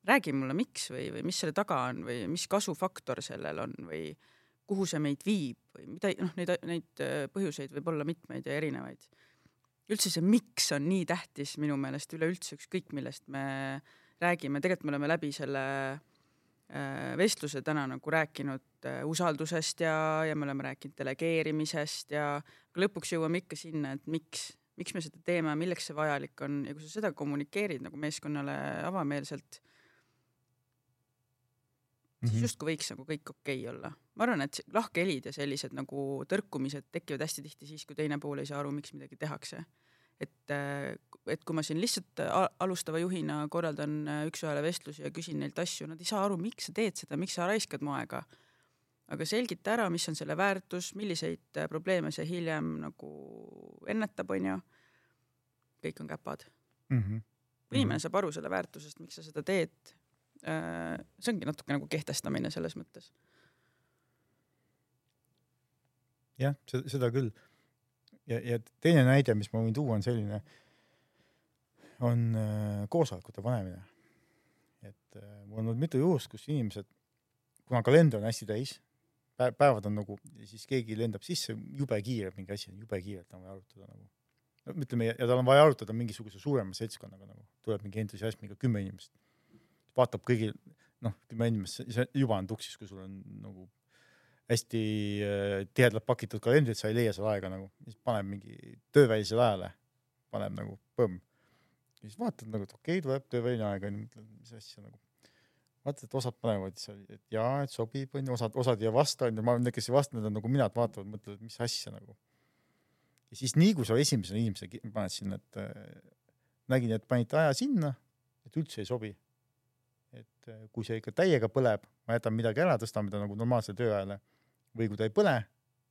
räägi mulle, miks või, või mis selle taga on või mis kasufaktor sellel on või kuhu see meid viib või mida, noh, neid, neid äh, põhjuseid võib olla mitmeid ja erinevaid. üldse see miks on nii tähtis minu meelest üleüldse ükskõik millest me räägime, tegelikult me oleme läbi selle äh, vestluse täna nagu rääkinud äh, usaldusest ja, ja me oleme rääkinud delegeerimisest ja lõpuks jõuame ikka sinna, et miks, miks me seda teeme, milleks see vajalik on ja kui sa seda kommunikeerid nagu meeskonnale avameelselt, siis Mhm. justkui võiks nagu kõik okei olla. ma arvan, et lahkhelid ja sellised nagu tõrkumised tekivad hästi tihti siis, kui teine pool ei saa aru, miks midagi tehakse. et, et kui ma siin lihtsalt a- alustava juhina korraldan äh, üks-ühele vestlusi ja küsin neilt asju, nad ei saa aru, miks sa teed seda, miks sa raiskad mu aega. aga selgita ära, mis on selle väärtus, milliseid äh, probleeme see hiljem nagu ennetab, onju. kõik on käpad. Mm -hmm. inimene saab aru selle väärtusest, miks sa seda teed, see ongi natuke nagu kehtestamine selles mõttes. jah, seda, seda küll. ja, ja teine näide, mis ma võin tuua, on selline, on äh, koosolekute panemine. et äh, mul on olnud mitu juhust, kus inimesed, kuna kalender on hästi täis, päevad on nagu, siis keegi lendab sisse, jube kiire mingi asi, jube kiirelt on vaja arutada nagu. no ütleme, ja tal on vaja arutada mingisuguse suurema seltskonnaga nagu, tuleb mingi entusiasmiga kümme inimest. Vaatab kõigil, noh, kümme inimest, see juba on tuksis, kui sul on nagu hästi äh, tihedalt pakitud kalendrid, sa ei leia seal aega nagu, siis paneb mingi töövälisele ajale, paneb nagu põmm. ja siis vaatad nagu, et okei okay,, tuleb tööväline aeg onju, mõtled, mis asja nagu. vaatad, et osad panevad seal, et jaa, et sobib onju, osad, osad ei vasta onju, ma, need, kes ei vasta, need on nagu mina, et vaatavad, mõtlevad, mis asja nagu. ja siis nii kui sa esimese inimese paned sinna, et äh, nägin, et panite aja sinna, et üldse ei sobi. Et äh, kui see ikka täiega põleb, ma jätan midagi ära, tõstan ta nagu normaalsele tööajale või kui ta ei põle,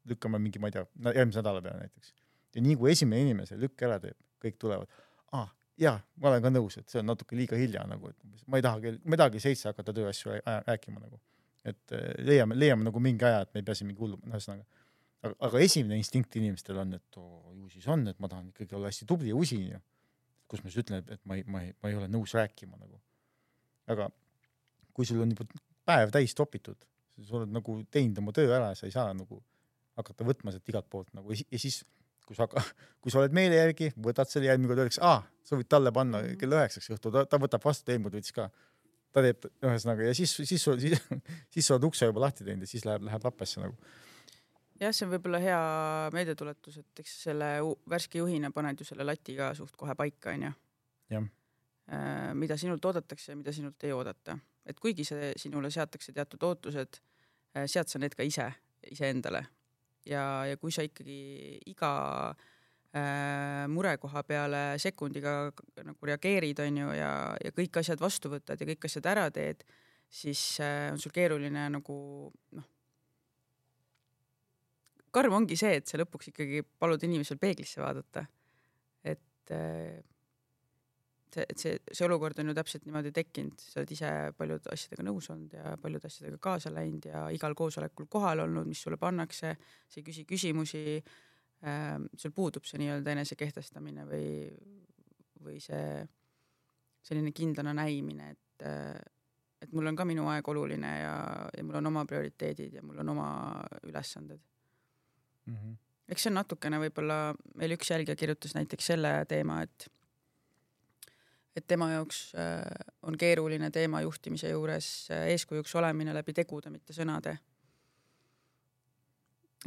lükkame mingi, ma ei tea, järgmise nädala peale näiteks. ja nii kui esimene inimene selle lükke ära teeb, kõik tulevad, aa, jaa, ma olen ka nõus, et see on natuke liiga hilja nagu, et ma ei taha kell, ma ei tahagi seitse hakata tööasju rää- rääkima nagu. et eh, leiame, leiame nagu mingi aja, et me ei pea siin mingi hullu, no ühesõnaga. aga, aga esimene instinkt inimestel on, et oo, ju siis on, et ma tahan ikkagi olla hästi tubli ja usin ju. kus ma siis ütlen, et ma ei, ma ei, ma ei ole nõus rääkima nagu. Aga kui sul on juba päev täis topitud, sa oled nagu teinud oma töö ära, sa ei saa nagu hakata võtma sealt igalt poolt nagu ja si- ja siis, kui sa, kui sa oled meele järgi, võtad selle järgmine kord öeldakse, aa, sa võid talle panna kella üheksaks õhtul, ta, ta võtab vastu, eelmine kord võttis ka. ta teeb, ühesõnaga ja siis, siis, siis, siis sa oled ukse juba lahti teinud ja siis läheb, läheb lappesse nagu. jah, see on võib-olla hea meeldetuletus, et eks selle värske juhina paned ju selle lati ka suht kohe paika, onju. Jah. Mida sinult oodatakse ja mida sinult ei oodata, et kuigi see sinule seatakse teatud ootused, sead sa need ka ise, iseendale. ja, ja kui sa ikkagi iga äh, murekoha peale sekundiga nagu reageerid, onju, ja, ja kõik asjad vastu võtad ja kõik asjad ära teed, siis äh, on sul keeruline nagu noh, karm ongi see, et sa lõpuks ikkagi palud inimesel peeglisse vaadata. et äh, see, et see, see olukord on ju täpselt niimoodi tekkinud, sa oled ise paljude asjadega nõus olnud ja paljude asjadega kaasa läinud ja igal koosolekul kohal olnud, mis sulle pannakse, sa ei küsi küsimusi ähm,. sul puudub see nii-öelda enesekehtestamine või, või see selline kindlana näimine, et äh, et mul on ka minu aeg oluline ja, ja mul on oma prioriteedid ja mul on oma ülesanded Mm -hmm. eks see on natukene võib-olla, meil üks jälgija kirjutas näiteks selle teema, et et tema jaoks äh, on keeruline teema juhtimise juures äh, eeskujuks olemine läbi tegude, mitte sõnade.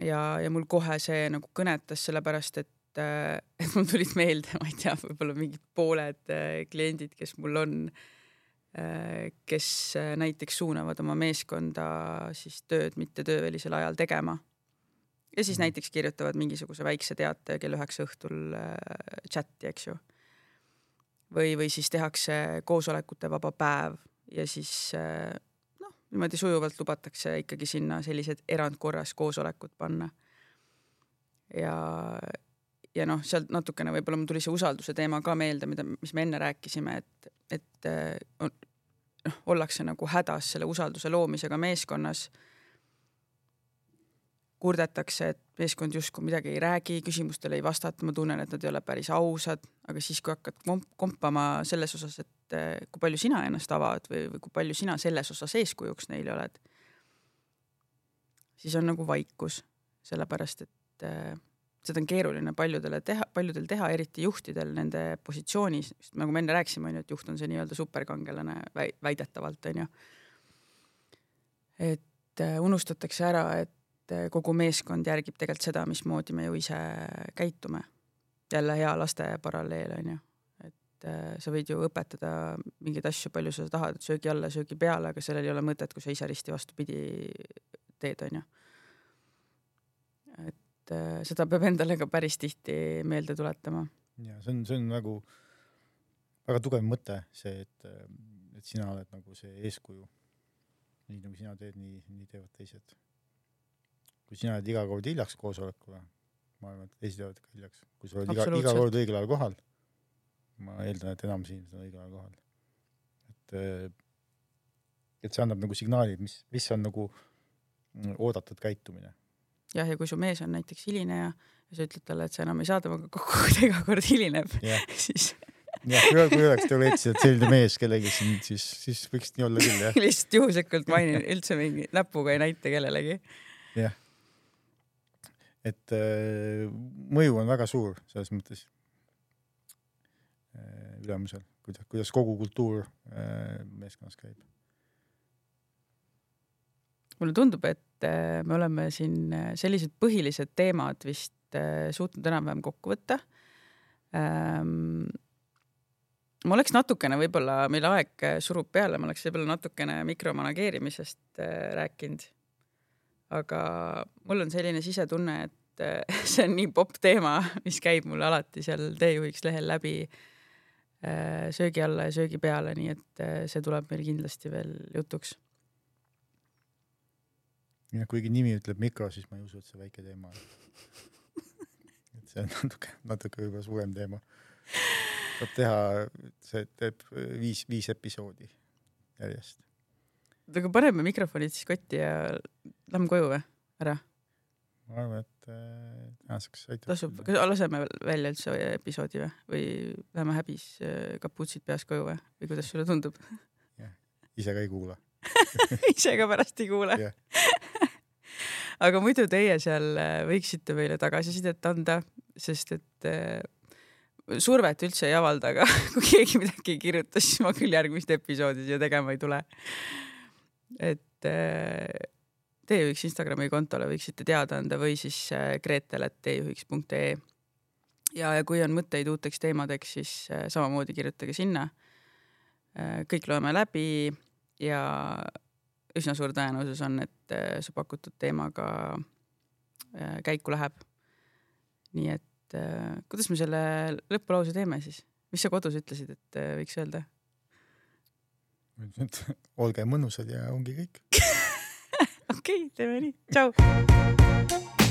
ja, ja mul kohe see nagu kõnetas, sellepärast et, äh, et mul tulid meelde, ma ei tea, võib-olla mingid pooled kliendid, kes mul on, kes näiteks suunavad oma meeskonda siis tööd mitte töövälisel ajal tegema ja siis mhm. näiteks kirjutavad mingisuguse väikse teate kell üheksa õhtul chati, eks ju. Või, või siis tehakse koosolekute vaba päev ja siis äh, noh, niimoodi sujuvalt lubatakse ikkagi sinna sellised erandkorras koosolekud panna. ja, ja noh, sealt natukene võib-olla mul tuli see usalduse teema ka meelde, mida, mis me enne rääkisime, et, et äh, noh, ollakse nagu hädas selle usalduse loomisega meeskonnas kurdetakse, et meeskond justkui midagi ei räägi, küsimustele ei vastata, ma tunnen, et nad ei ole päris ausad, aga siis, kui hakkad komp kompama selles osas, et eh, kui palju sina ennast avad või, või kui palju sina selles osas eeskujuks neile oled, siis on nagu vaikus, sellepärast et äh, seda on keeruline paljudele teha, paljudel teha, eriti juhtidel nende positsioonis, nagu me enne rääkisime, onju, et juht on see nii-öelda superkangelane väidetavalt, onju. et äh, unustatakse ära, et et eh, kogu meeskond järgib tegelikult seda, mismoodi me ju ise käitume. jälle hea laste paralleel on ju, et äh, sa võid ju õpetada mingeid asju, palju sa tahad, söögi alla, söögi peale, aga sellel ei ole mõtet, kui sa ise risti vastupidi teed, on ju. et äh, seda peab endale ka päris tihti meelde tuletama. ja see on, see on nagu väga tugev mõte, see, et, et sina oled nagu see eeskuju. nii nagu sina teed, nii, nii teevad teised kui sina oled iga kord hiljaks koosolekule, ma arvan, et teised jäävad ka hiljaks, kui sa oled iga, iga kord õigel ajal kohal. ma eeldan, et enamus inimesed on õigel ajal kohal. et, et see annab nagu signaali, mis, mis on nagu oodatud käitumine. jah, ja kui su mees on näiteks hilineja ja sa ütled talle, et sa enam ei saa temaga kokku, kui ta iga kord hilineb, siis jah, kui, kui oleks teoreetiliselt selline mees kellegi siin, siis, siis võiks nii olla küll, jah lihtsalt juhuslikult mainin üldse mingi näpuga ei näita kellelegi. jah et äh, mõju on väga suur selles mõttes. Äh, ülemusel, kuidas, kuidas kogu kultuur äh, meeskonnas käib. mulle tundub, et me oleme siin sellised põhilised teemad vist suutnud enam-vähem kokku võtta. Ähm, ma oleks natukene võib-olla, meil aeg surub peale, ma oleks võib-olla natukene mikromanageerimisest rääkinud aga mul on selline sisetunne, et äh, see on nii popp teema, mis käib mul alati seal teejuhiks lehel läbi äh, söögi alla ja söögi peale, nii et äh, see tuleb meil kindlasti veel jutuks. ja kuigi nimi ütleb mikro, siis ma ei usu, et see väike teema on. et see on natuke, natuke võib-olla suurem teema. saab teha, see teeb viis, viis episoodi järjest aga paneme mikrofonid siis kotti ja lähme koju või, ära? ma arvan, et äh, tänaseks aitab. tasub, kas laseme välja üldse episoodi või, või läheme häbis äh, kapuutsid peas koju või, või kuidas sulle tundub? jah, ise ka ei kuula. Ise ka pärast ei kuule. Aga muidu teie seal äh, võiksite meile tagasisidet anda, sest et survet üldse ei avalda, aga kui keegi midagi ei kirjuta, siis ma küll järgmist episoodi siia tegema ei tule et äh, teejuhiks Instagrami kontole võiksite teada anda või siis äh, gretel.teejuhiks.ee. ja, ja kui on mõtteid uuteks teemadeks, siis äh, samamoodi kirjutage sinna. kõik loeme läbi ja üsna suur tõenäosus on, et su pakutud teemaga käiku läheb. nii et kuidas me selle lõpulause teeme siis, mis sa kodus ütlesid, et võiks öelda? Et olge mõnusad ja ongi kõik. Okei okay,, teeme nii, tšau